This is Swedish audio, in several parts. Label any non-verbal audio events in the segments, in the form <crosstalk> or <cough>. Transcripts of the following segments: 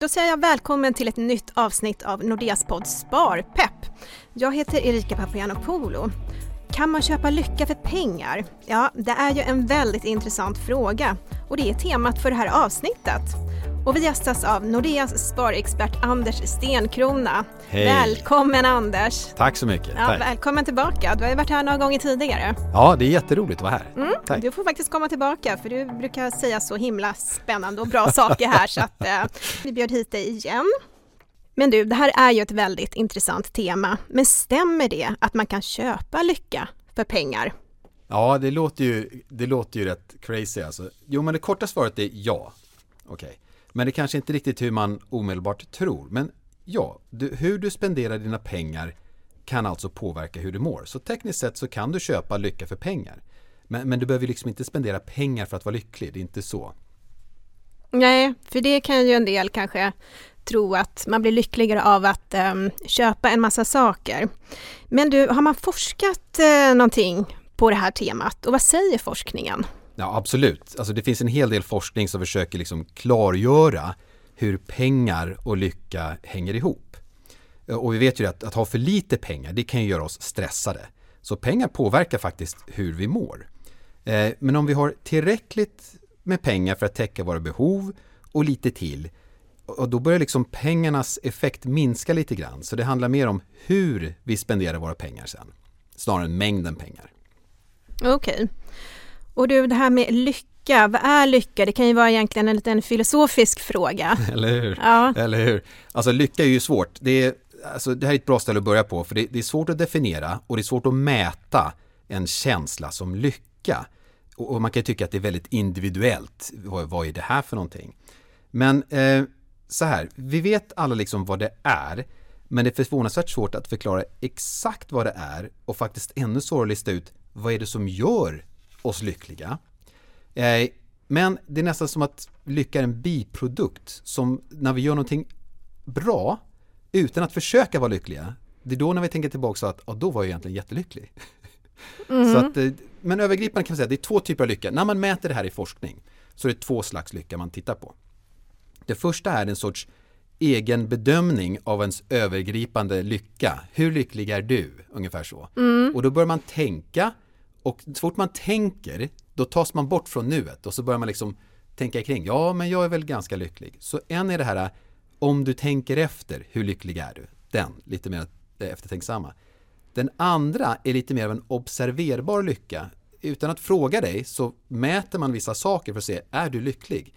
Då säger jag välkommen till ett nytt avsnitt av Nordeas podd Sparpepp. Jag heter Erika Papagiannopoulou. Kan man köpa lycka för pengar? Ja, det är ju en väldigt intressant fråga och det är temat för det här avsnittet. Och vi gästas av Nordeas sparexpert Anders Stenkrona. Hej. Välkommen Anders! Tack så mycket. Ja, Tack. välkommen tillbaka. Du har ju varit här några gånger tidigare. Ja, det är jätteroligt att vara här. Mm, Tack. du får faktiskt komma tillbaka för du brukar säga så himla spännande och bra saker här så att eh, <laughs> vi bjöd hit dig igen. Men du, det här är ju ett väldigt intressant tema. Men stämmer det att man kan köpa lycka för pengar? Ja, det låter ju, det låter ju rätt crazy alltså. Jo, men det korta svaret är ja. Okej. Men det kanske inte riktigt hur man omedelbart tror. Men ja, du, hur du spenderar dina pengar kan alltså påverka hur du mår. Så tekniskt sett så kan du köpa lycka för pengar. Men, men du behöver liksom inte spendera pengar för att vara lycklig, det är inte så. Nej, för det kan ju en del kanske tro att man blir lyckligare av att um, köpa en massa saker. Men du, har man forskat uh, någonting på det här temat och vad säger forskningen? Ja, absolut. Alltså det finns en hel del forskning som försöker liksom klargöra hur pengar och lycka hänger ihop. Eh, och vi vet ju att, att ha för lite pengar, det kan ju göra oss stressade. Så pengar påverkar faktiskt hur vi mår. Eh, men om vi har tillräckligt med pengar för att täcka våra behov och lite till, och då börjar liksom pengarnas effekt minska lite grann. Så det handlar mer om hur vi spenderar våra pengar sen, snarare än mängden pengar. Okej. Och du, det här med lycka, vad är lycka? Det kan ju vara egentligen en liten filosofisk fråga. <laughs> Eller hur? Ja. Eller hur? Alltså lycka är ju svårt. Det, är, alltså, det här är ett bra ställe att börja på för det, det är svårt att definiera och det är svårt att mäta en känsla som lycka. Och, och man kan ju tycka att det är väldigt individuellt. Vad, vad är det här för någonting? Men eh, så här, vi vet alla liksom vad det är. Men det är förvånansvärt svårt att förklara exakt vad det är och faktiskt ännu svårare att lista ut vad är det som gör oss lyckliga. Eh, men det är nästan som att lycka är en biprodukt som när vi gör någonting bra utan att försöka vara lyckliga. Det är då när vi tänker tillbaka så att ja, då var jag egentligen jättelycklig. <laughs> Så att, eh, men övergripande kan man säga att det är två typer av lycka. När man mäter det här i forskning så är det två slags lycka man tittar på. Det första är en sorts egen bedömning av ens övergripande lycka. Hur lycklig är du? Ungefär så. Och då börjar man tänka och så fort man tänker då tas man bort från nuet och så börjar man liksom tänka kring. Ja, men jag är väl ganska lycklig. Så en är det här om du tänker efter, hur lycklig är du? Den, lite mer eftertänksamma. Den andra är lite mer av en observerbar lycka. Utan att fråga dig så mäter man vissa saker för att se, är du lycklig?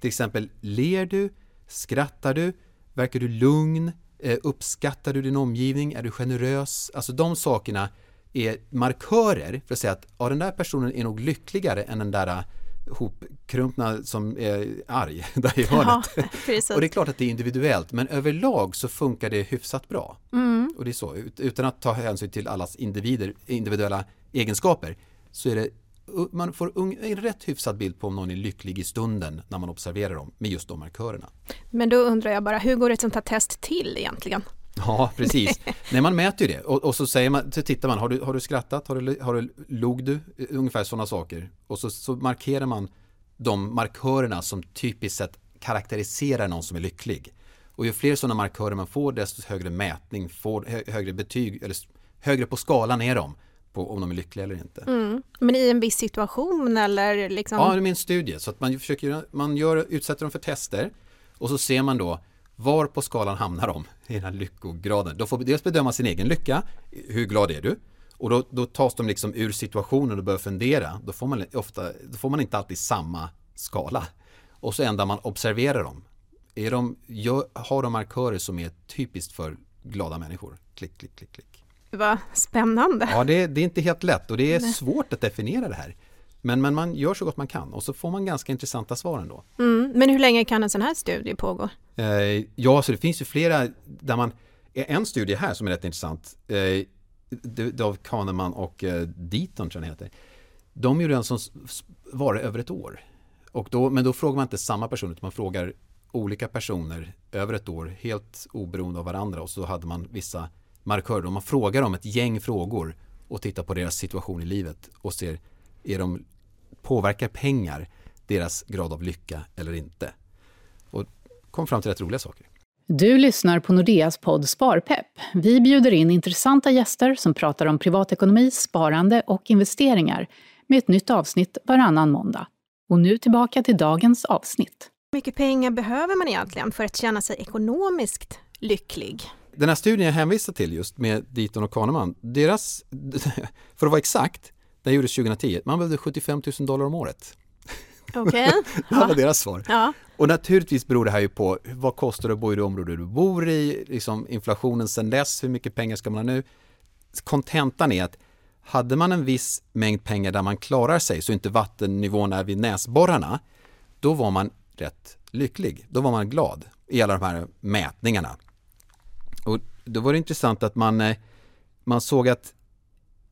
Till exempel, ler du? Skrattar du? Verkar du lugn? Eh, uppskattar du din omgivning? Är du generös? Alltså de sakerna är markörer för att säga att ja, den där personen är nog lyckligare än den där eh, hopkrumpna som är arg <laughs> där i hörnet. Ja. <laughs> Och det är klart att det är individuellt men överlag så funkar det hyfsat bra. Mm. Och det är så, ut- utan att ta hänsyn till allas individer, individuella egenskaper så är det man får en rätt hyfsad bild på om någon är lycklig i stunden när man observerar dem med just de markörerna. Men då undrar jag bara, hur går ett sånt här test till egentligen? Ja, precis. Nej, man mäter ju det och, och så, säger man, så tittar man, har du, har du skrattat, har du, har du, log du, ungefär sådana saker. Och så, så markerar man de markörerna som typiskt sett karaktäriserar någon som är lycklig. Och ju fler sådana markörer man får, desto högre mätning, får, hö, högre betyg, eller högre på skalan är de på om de är lyckliga eller inte. Mm. Men i en viss situation eller liksom? Ja, det är min studie. Så att man, försöker, man gör, utsätter dem för tester och så ser man då var på skalan hamnar de <laughs> i den här lyckograden. De får dels bedöma sin egen lycka, hur glad är du? Och då, då tas de liksom ur situationen och börjar fundera. Då får, man ofta, då får man inte alltid samma skala. Och så ändrar man observerar dem. Är de, gör, har de markörer som är typiskt för glada människor? Klick, klick, klick, klick. Vad spännande. Ja, det, det är inte helt lätt och det är svårt att definiera det här. Men, men man gör så gott man kan och så får man ganska intressanta svar ändå. Mm. Men hur länge kan en sån här studie pågå? Eh, ja, så det finns ju flera där man, en studie här som är rätt intressant, eh, det- det av Kahneman och eh, Deaton tror jag heter. De gjorde en som var över ett år. Och då, men då frågar man inte samma person utan man frågar olika personer över ett år helt oberoende av varandra och så hade man vissa markörer. Och man frågar dem ett gäng frågor och tittar på deras situation i livet och ser är de, påverkar pengar deras grad av lycka eller inte. Och kom fram till rätt roliga saker. Du lyssnar på Nordeas podd Sparpepp. Vi bjuder in intressanta gäster som pratar om privatekonomi, sparande och investeringar med ett nytt avsnitt varannan måndag. Och nu tillbaka till dagens avsnitt. Hur mycket pengar behöver man egentligen för att känna sig ekonomiskt lycklig? Den här studien jag hänvisar till just med Diton och Kahneman, deras, <laughs> för att vara exakt, den gjordes 2010, man behövde 75 000 dollar om året. Okej. Okay. <laughs> det var deras svar. Ja. Och naturligtvis beror det här ju på vad kostar det att bo i det område du bor i, liksom inflationen sedan dess, hur mycket pengar ska man ha nu? Kontentan är att hade man en viss mängd pengar där man klarar sig så inte vattennivån är vid näsborrarna, då var man rätt lycklig. Då var man glad i alla de här mätningarna. Och då var det intressant att man, eh, man såg att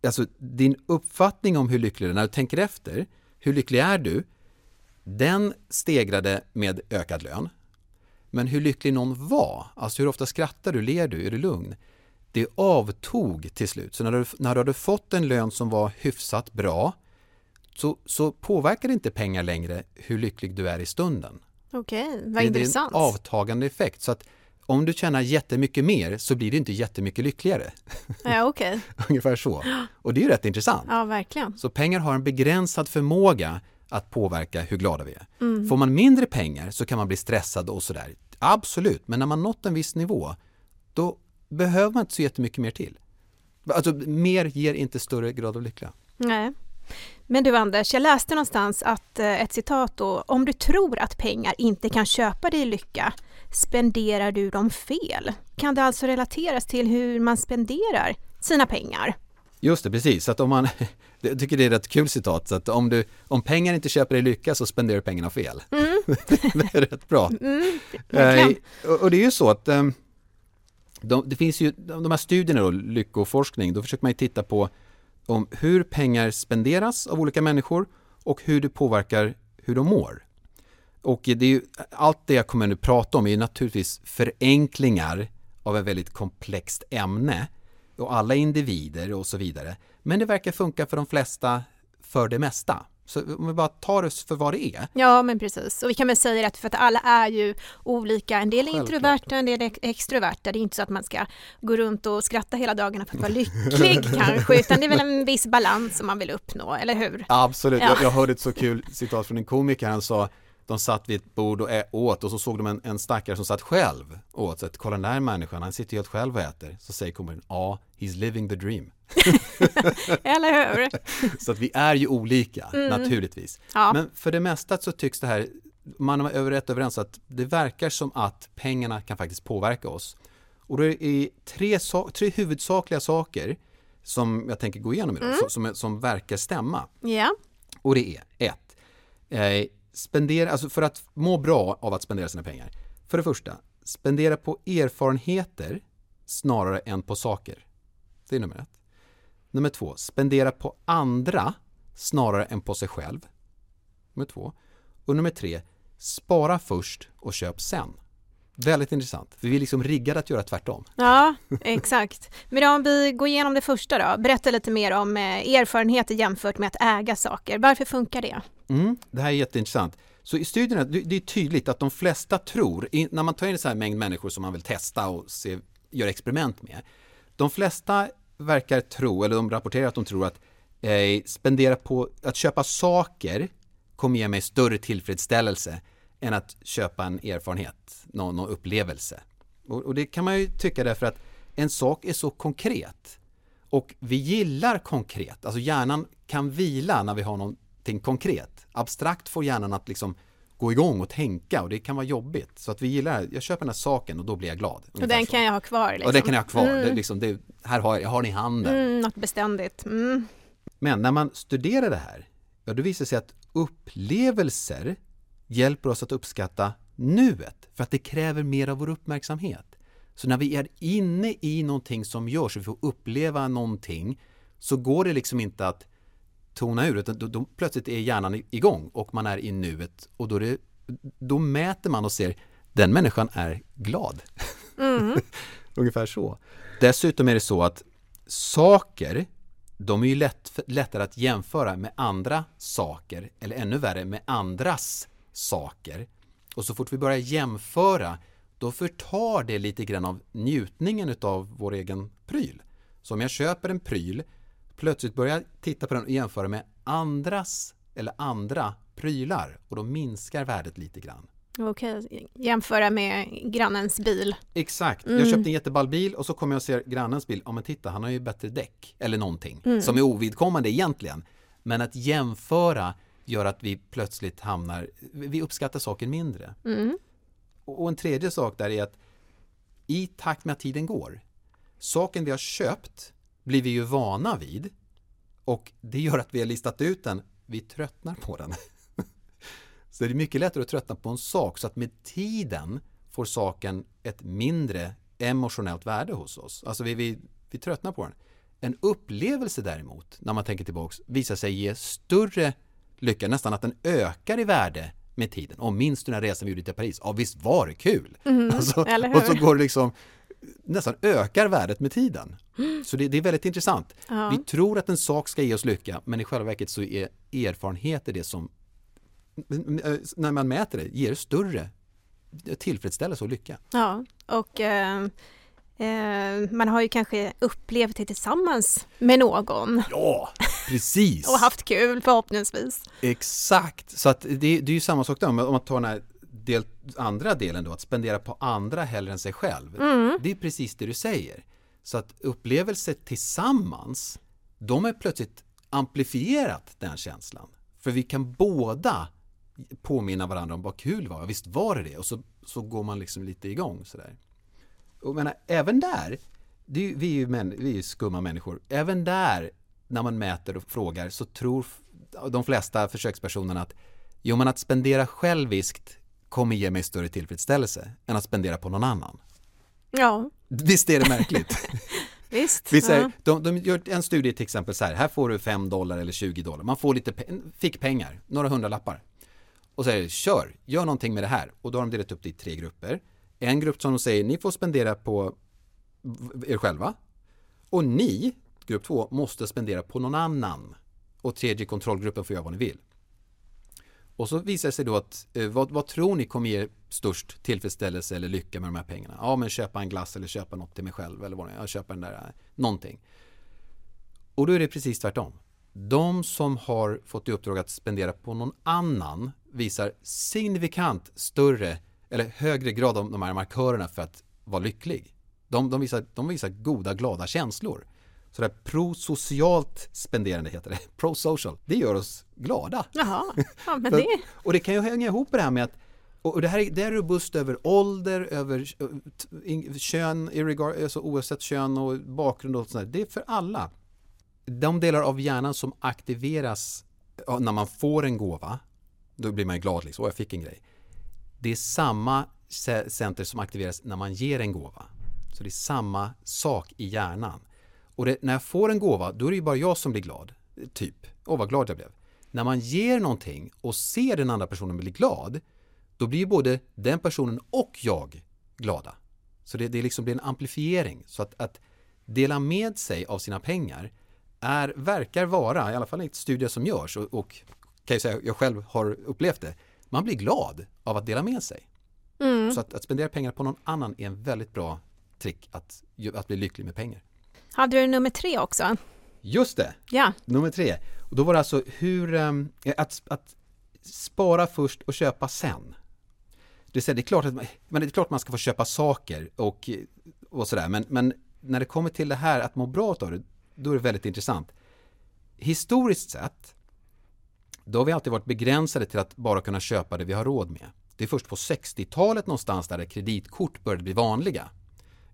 alltså, din uppfattning om hur lycklig du är, när du tänker efter, hur lycklig är du? Den stegrade med ökad lön. Men hur lycklig någon var, alltså hur ofta skrattar du, ler du, är du lugn? Det avtog till slut. Så när du, när du hade fått en lön som var hyfsat bra så, så påverkar inte pengar längre hur lycklig du är i stunden. Okej, okay, vad det, intressant. Det är en avtagande effekt. Så att om du tjänar jättemycket mer så blir du inte jättemycket lyckligare. <laughs> Ja, okay. Ungefär så. Och det är ju rätt intressant. Ja, verkligen. Så pengar har en begränsad förmåga att påverka hur glada vi är. Mm. Får man mindre pengar så kan man bli stressad och sådär. Absolut, men när man nått en viss nivå då behöver man inte så jättemycket mer till. Alltså mer ger inte större grad av lycka. Nej. Men du Anders, jag läste någonstans att eh, ett citat då, om du tror att pengar inte kan köpa dig lycka, spenderar du dem fel? Kan det alltså relateras till hur man spenderar sina pengar? Just det, precis. Att om man, <laughs> jag tycker det är ett kul citat, så att om, du, om pengar inte köper dig lycka så spenderar du pengarna fel. Mm. <laughs> det är rätt bra. Mm, eh, och, det är ju så att eh, de, det finns ju de här studierna då, lyckoforskning, då försöker man ju titta på om hur pengar spenderas av olika människor och hur det påverkar hur de mår. Och det är ju, allt det jag kommer nu prata om är naturligtvis förenklingar av ett väldigt komplext ämne och alla individer och så vidare. Men det verkar funka för de flesta för det mesta. Så om vi bara tar oss för vad det är. Ja, men precis. Och vi kan väl säga att för att alla är ju olika. En del är Självklart. introverta, en del är extroverta. Det är inte så att man ska gå runt och skratta hela dagarna för att vara lycklig <laughs> kanske, utan det är väl en viss balans som man vill uppnå, eller hur? Absolut. Ja. Jag, jag hörde ett så kul citat från en komiker. Han sa de satt vid ett bord och åt och så såg de en, en stackare som satt själv och åt. Så att, kolla den där människan, han sitter ju helt själv och äter. Så säger komikern, ja, he's living the dream. <laughs> Eller hur? <laughs> Så att vi är ju olika, naturligtvis. Mm. Ja. Men för det mesta så tycks det här, man är rätt överens att det verkar som att pengarna kan faktiskt påverka oss. Och det är tre, tre huvudsakliga saker som jag tänker gå igenom idag, som, som, som verkar stämma. Ja. Och det är ett, eh, spendera, alltså för att må bra av att spendera sina pengar. För det första, spendera på erfarenheter snarare än på saker. Det är nummer ett. Nummer två, spendera på andra snarare än på sig själv. Nummer två. Och nummer tre, spara först och köp sen. Väldigt intressant, för vi är liksom riggade att göra tvärtom. Ja, exakt. Men om vi går igenom det första då, berätta lite mer om eh, erfarenheter jämfört med att äga saker. Varför funkar det? Mm, det här är jätteintressant. Så i studierna, det är tydligt att de flesta tror, när man tar in en sån här mängd människor som man vill testa och se, göra experiment med. De flesta verkar tro, eller de rapporterar att de tror att eh, spendera på att köpa saker kommer ge mig större tillfredsställelse än att köpa en erfarenhet, någon, någon upplevelse. Och, och det kan man ju tycka därför att en sak är så konkret. Och vi gillar konkret, alltså hjärnan kan vila när vi har någonting konkret. Abstrakt får hjärnan att liksom gå igång och tänka och det kan vara jobbigt. Så att vi gillar, jag köper den här saken och då blir jag glad. Och den kan jag ha kvar. Liksom. Och den kan jag ha kvar. Mm. Det, liksom, det, här har jag, jag har den i handen. Mm, något beständigt. Mm. Men när man studerar det här, ja, då visar det sig att upplevelser hjälper oss att uppskatta nuet, för att det kräver mer av vår uppmärksamhet. Så när vi är inne i någonting som görs och vi får uppleva någonting, så går det liksom inte att tona ur, utan då, då plötsligt är hjärnan igång och man är i nuet och då, det, då mäter man och ser, den människan är glad. <laughs> Ungefär så. Dessutom är det så att saker, de är ju lätt, lättare att jämföra med andra saker, eller ännu värre med andras saker. Och så fort vi börjar jämföra, då förtar det lite grann av njutningen av vår egen pryl. Så om jag köper en pryl, plötsligt börjar titta på den och jämföra med andras eller andra prylar och då minskar värdet lite grann. Okej, jämföra med grannens bil. Exakt, jag köpte en jätteball bil och så kommer jag och ser grannens bil, ja men titta han har ju bättre däck eller någonting som är ovidkommande egentligen. Men att jämföra gör att vi plötsligt hamnar, vi uppskattar saker mindre. Och en tredje sak där är att i takt med att tiden går, saken vi har köpt blir vi ju vana vid och det gör att vi har listat ut den, vi tröttnar på den. <laughs> Så det är mycket lättare att tröttna på en sak så att med tiden får saken ett mindre emotionellt värde hos oss. Alltså vi, vi, vi tröttnar på den. En upplevelse däremot, när man tänker tillbaks, visar sig ge större lycka, nästan att den ökar i värde med tiden. Och minns du den här resan vi gjorde till Paris? Ja, visst var det kul? <laughs> alltså, eller hur? och så går det liksom nästan ökar värdet med tiden. Så det, det är väldigt intressant. Ja. Vi tror att en sak ska ge oss lycka, men i själva verket så är erfarenheter det som när man mäter det ger större tillfredsställelse och lycka. Ja, och eh, eh, man har ju kanske upplevt det tillsammans med någon Ja, precis! <laughs> och haft kul förhoppningsvis. Exakt! Så att det, det är ju samma sak där, om man om man tar den här del, andra delen då, att spendera på andra hellre än sig själv. Det är precis det du säger. Så att upplevelser tillsammans, de är plötsligt amplifierat den känslan. För vi kan båda påminna varandra om vad kul var, visst var det det? Och så, så går man liksom lite igång sådär. Och menar, även där, är, ju- vi är ju män, vi är ju skumma människor, även där när man mäter och frågar så tror de flesta försökspersonerna att jo men att spendera själviskt kommer ge mig större tillfredsställelse än att spendera på någon annan. Ja, Visst är det märkligt? <laughs> visst. Vi säger, ja. de, de gör en studie till exempel så här, här får du 5 dollar eller 20 dollar, man får lite pe- fickpengar, några hundralappar. Och säger, kör, gör någonting med det här. Och då har de delat upp det i tre grupper. En grupp som de säger, ni får spendera på er själva. Och ni, grupp två, måste spendera på någon annan. Och tredje kontrollgruppen får göra vad ni vill. Och så visar det sig då att eh, vad, vad tror ni kommer ge störst tillfredsställelse eller lycka med de här pengarna? Ja, men köpa en glass eller köpa något till mig själv eller vad det är. Ja, köpa den där, eh, någonting. Och då är det precis tvärtom. De som har fått i uppdrag att spendera på någon annan visar signifikant större eller högre grad av de här markörerna för att vara lycklig. De, de, visar, de visar goda, glada känslor. Så det här prosocialt spenderande heter det, <laughs> prosocial, det gör oss glada. Jaha, ja, <laughs> men det... Och det kan ju hänga ihop med det här med att och det här är, det är robust över ålder, över kön, alltså oavsett kön och bakgrund och sånt där. Det är för alla. De delar av hjärnan som aktiveras när man får en gåva, då blir man ju glad liksom, jag fick en grej. Det är samma ce- center som aktiveras när man ger en gåva. Så det är samma sak i hjärnan. Och det, när jag får en gåva, då är det ju bara jag som blir glad. Typ. Åh, vad glad jag blev. När man ger någonting och ser den andra personen bli glad, då blir ju både den personen och jag glada. Så det, det liksom blir en amplifiering. Så att, att dela med sig av sina pengar är, verkar vara, i alla fall i ett studie som görs, och, och kan jag säga, jag själv har upplevt det, man blir glad av att dela med sig. Så att, att spendera pengar på någon annan är en väldigt bra trick att, att bli lycklig med pengar. Hade du nummer tre också? Just det, Ja, nummer tre. Och då var det alltså hur, ehm, att, att spara först och köpa sen. Det är, det, klart att, man- men det är klart man ska få köpa saker och, och sådär, men, men när det kommer till det här att må bra av det, då är det väldigt intressant. Historiskt sett, då har vi alltid varit begränsade till att bara kunna köpa det vi har råd med. Det är först på 60-talet någonstans där kreditkort började bli vanliga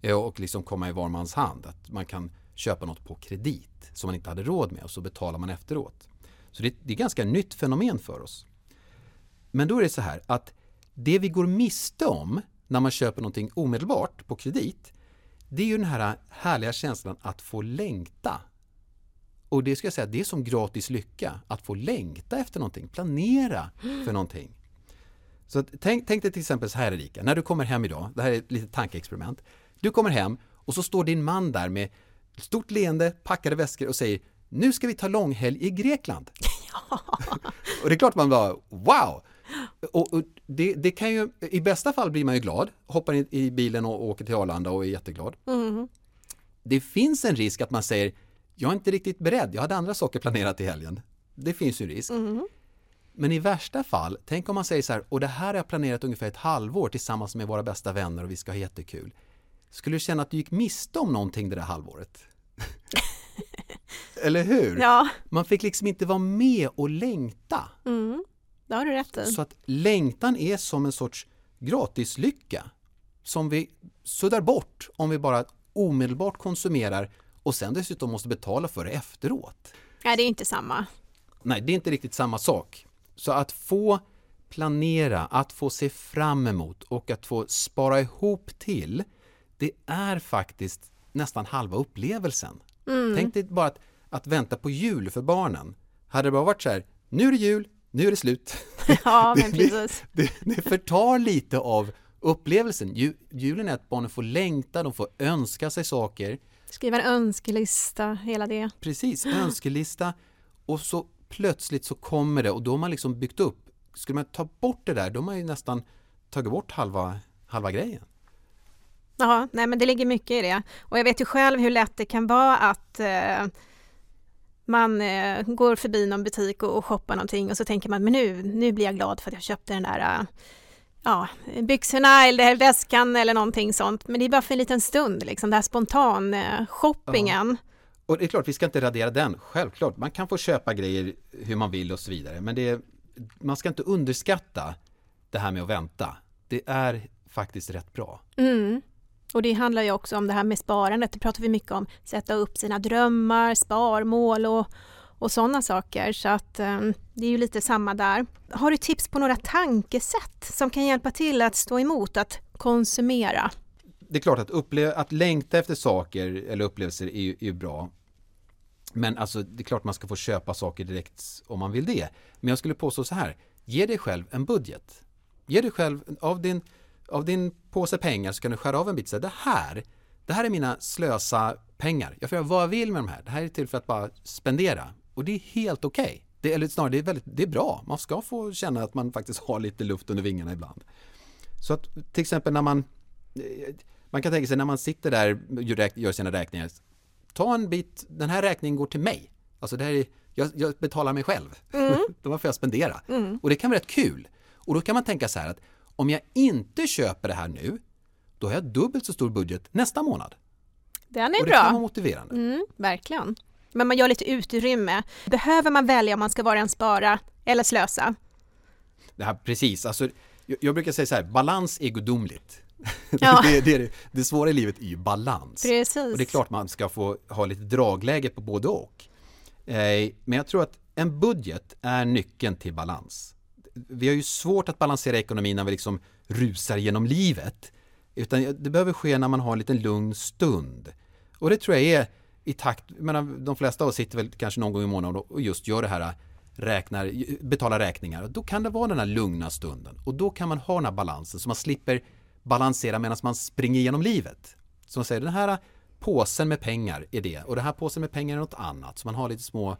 Eh, och liksom komma i var mans hand. Att man kan köpa något på kredit som man inte hade råd med och så betalar man efteråt. Så det, det är ett ganska nytt fenomen för oss. Men då är det så här att det vi går miste om när man köper någonting omedelbart på kredit det är ju den här härliga känslan att få längta. Och det ska jag säga, det är som gratis lycka, att få längta efter någonting, planera för någonting. Så tänk, tänk dig till exempel så här Erika, när du kommer hem idag, det här är ett litet tankeexperiment. Du kommer hem och så står din man där med stort leende, packade väskor och säger nu ska vi ta långhelg i Grekland. <laughs> och det är klart man bara wow! Och, och det, det, kan ju, i bästa fall blir man ju glad, hoppar in i bilen och åker till Arlanda och är jätteglad. Mm. Det finns en risk att man säger, jag är inte riktigt beredd, jag hade andra saker planerat i helgen. Det finns ju en risk. Mm. Men i värsta fall, tänk om man säger så här, och det här har jag planerat ungefär ett halvår tillsammans med våra bästa vänner och vi ska ha jättekul. Skulle du känna att du gick miste om någonting det där halvåret? <laughs> Eller hur? Ja, Man fick liksom inte vara med och längta. mm. det har du rätt i. Så att längtan är som en sorts gratislycka som vi suddar bort om vi bara omedelbart konsumerar och sen dessutom måste betala för det efteråt. Nej, det är inte samma. Nej, det är inte riktigt samma sak. Så att få planera, att få se fram emot och att få spara ihop till, det är faktiskt nästan halva upplevelsen. Tänk dig bara att, att vänta på jul för barnen. Hade det bara varit så här, nu är det jul, nu är det slut. <laughs> Ja, <laughs> men det, precis. det, det förtar lite av upplevelsen. Ju, julen är att barnen får längta, de får önska sig saker. Skriva en önskelista, hela det. Precis, önskelista. Och så plötsligt så kommer det och då har man liksom byggt upp. Skulle man ta bort det där, då har man ju nästan tagit bort halva, halva grejen. Ja, nej men det ligger mycket i det. Och jag vet ju själv hur lätt det kan vara att eh, man eh, går förbi någon butik och, och shoppar någonting och så tänker man, men nu, nu blir jag glad för att jag köpte den där eh, ja, byxorna eller väskan eller någonting sånt. Men det är bara för en liten stund, liksom, den här spontan eh, shoppingen. Och det är klart, vi ska inte radera den, självklart. Man kan få köpa grejer hur man vill och så vidare. Men det är, man ska inte underskatta det här med att vänta. Det är faktiskt rätt bra. Mm. Och det handlar ju också om det här med sparandet, det pratar vi mycket om, sätta upp sina drömmar, sparmål och, och sådana saker. Så att eh, det är ju lite samma där. Har du tips på några tankesätt som kan hjälpa till att stå emot att konsumera? Det är klart att, uppleva, att längta efter saker eller upplevelser är ju, är ju bra. Men alltså, det är klart man ska få köpa saker direkt om man vill det. Men jag skulle påstå så här, ge dig själv en budget. Ge dig själv, av din, av din påse pengar så kan du skära av en bit. Så här, det här, det här är mina slösa pengar. Jag får göra vad jag vill med de här. Det här är till för att bara spendera. Och det är helt okej. Okay. Det, eller snarare, det är, väldigt, det är bra. Man ska få känna att man faktiskt har lite luft under vingarna ibland. Så att till exempel när man man kan tänka sig när man sitter där och gör sina räkningar. Ta en bit, den här räkningen går till mig. Alltså det här är, jag, jag betalar mig själv. Mm. <laughs> Då får jag spendera. Mm. Och det kan vara rätt kul. Och då kan man tänka så här att om jag inte köper det här nu, då har jag dubbelt så stor budget nästa månad. Den är och det bra. kan vara motiverande. Mm, verkligen. Men man gör lite utrymme. Behöver man välja om man ska vara en spara eller slösa? Det här, precis, alltså, jag, jag brukar säga så här, balans är gudomligt. <laughs> Ja. det, det, det, det svåra i livet är ju balans. Precis. Och det är klart man ska få ha lite dragläge på både och. Eh, men jag tror att en budget är nyckeln till balans. Vi har ju svårt att balansera ekonomin när vi liksom rusar genom livet. Utan det behöver ske när man har en liten lugn stund. Och det tror jag är i takt, menar, de flesta av oss sitter väl kanske någon gång i månaden och just gör det här räknar, betalar räkningar. Då kan det vara den här lugna stunden och då kan man ha den här balansen så man slipper balansera medan man springer genom livet. Som säger, den här påsen med pengar är det och den här påsen med pengar är något annat. Så man har lite små,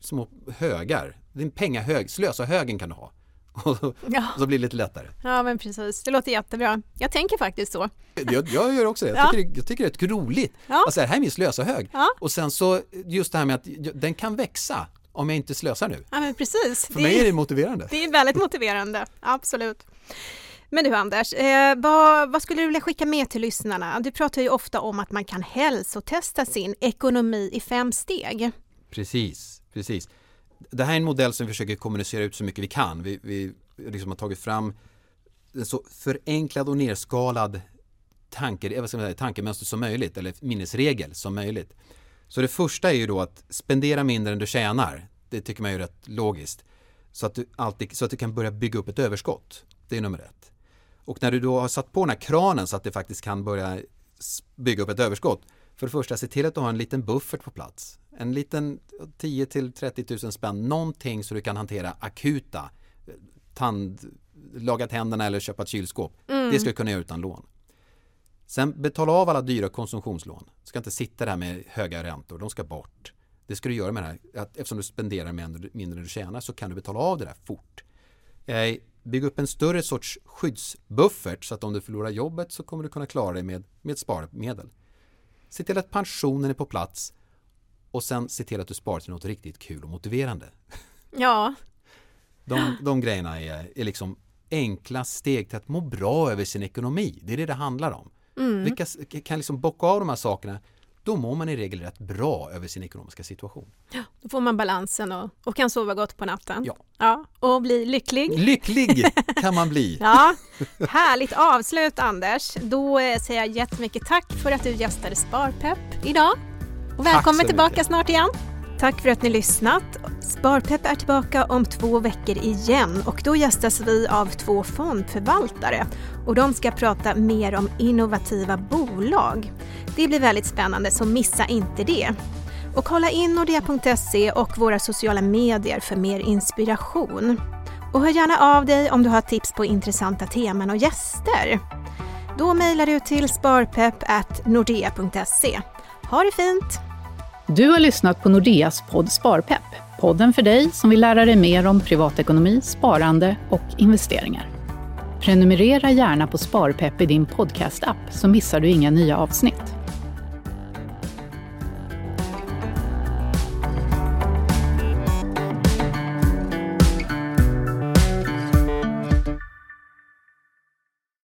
små högar. Din pengahög, slösa högen kan du ha. <laughs> Och så, Ja. och så blir det lite lättare. Ja, men precis. Det låter jättebra. Jag tänker faktiskt så. Jag, jag gör också det. Jag Ja. tycker, jag tycker det är roligt. Ja. Alltså, det här är min slösahög. Ja. Och sen så just det här med att den kan växa om jag inte slösar nu. Ja, men precis. För mig är det motiverande. det är väldigt motiverande. Absolut. Men du Anders, eh, vad, vad skulle du vilja skicka med till lyssnarna? Du pratar ju ofta om att man kan hälsotesta sin ekonomi i fem steg. Precis, precis. Det här är en modell som vi försöker kommunicera ut så mycket vi kan. Vi, vi liksom har tagit fram en så förenklad och nerskalad tanke, eh, vad ska man säga, tankemönster som möjligt eller minnesregel som möjligt. Så det första är ju då att spendera mindre än du tjänar. Det tycker man är rätt logiskt. Så att du, alltid, så att du kan börja bygga upp ett överskott. Det är nummer ett. Och när du då har satt på den här kranen så att det faktiskt kan börja bygga upp ett överskott. För det första, se till att du har en liten buffert på plats. En liten 10 till 30 000 spänn, någonting så du kan hantera akuta eh, tand, laga tänderna eller köpa ett kylskåp. Det ska du kunna göra utan lån. Sen betala av alla dyra konsumtionslån. Du ska inte sitta där med höga räntor, de ska bort. Det ska du göra med det här, att eftersom du spenderar mindre, mindre än du tjänar så kan du betala av det där fort. Bygga upp en större sorts skyddsbuffert så att om du förlorar jobbet så kommer du kunna klara dig med, med sparmedel. Se till att pensionen är på plats och sen se till att du sparar till något riktigt kul och motiverande. Ja. De, de grejerna är, är liksom enkla steg till att må bra över sin ekonomi. Det är det det handlar om. Mm. Vilka kan liksom bocka av de här sakerna då mår man i regel rätt bra över sin ekonomiska situation. Ja, då får man balansen och, och kan sova gott på natten. Ja. ja. Och bli lycklig. Lycklig <laughs> kan man bli. ja, härligt avslut Anders. Då eh, säger jag jättemycket tack för att du gästade Sparpepp idag. Och välkommen tillbaka mycket. snart igen. Tack för att ni lyssnat. Sparpepp är tillbaka om två veckor igen och då gästas vi av två fondförvaltare och de ska prata mer om innovativa bolag. Det blir väldigt spännande så missa inte det. Och kolla in nordea.se och våra sociala medier för mer inspiration. Och hör gärna av dig om du har tips på intressanta teman och gäster. Då mejlar du till sparpepp.nordea.se. Ha det fint! Du har lyssnat på Nordeas podd Sparpepp. Podden för dig som vill lära dig mer om privatekonomi, sparande och investeringar. Prenumerera gärna på Sparpepp i din podcastapp, så missar du inga nya avsnitt.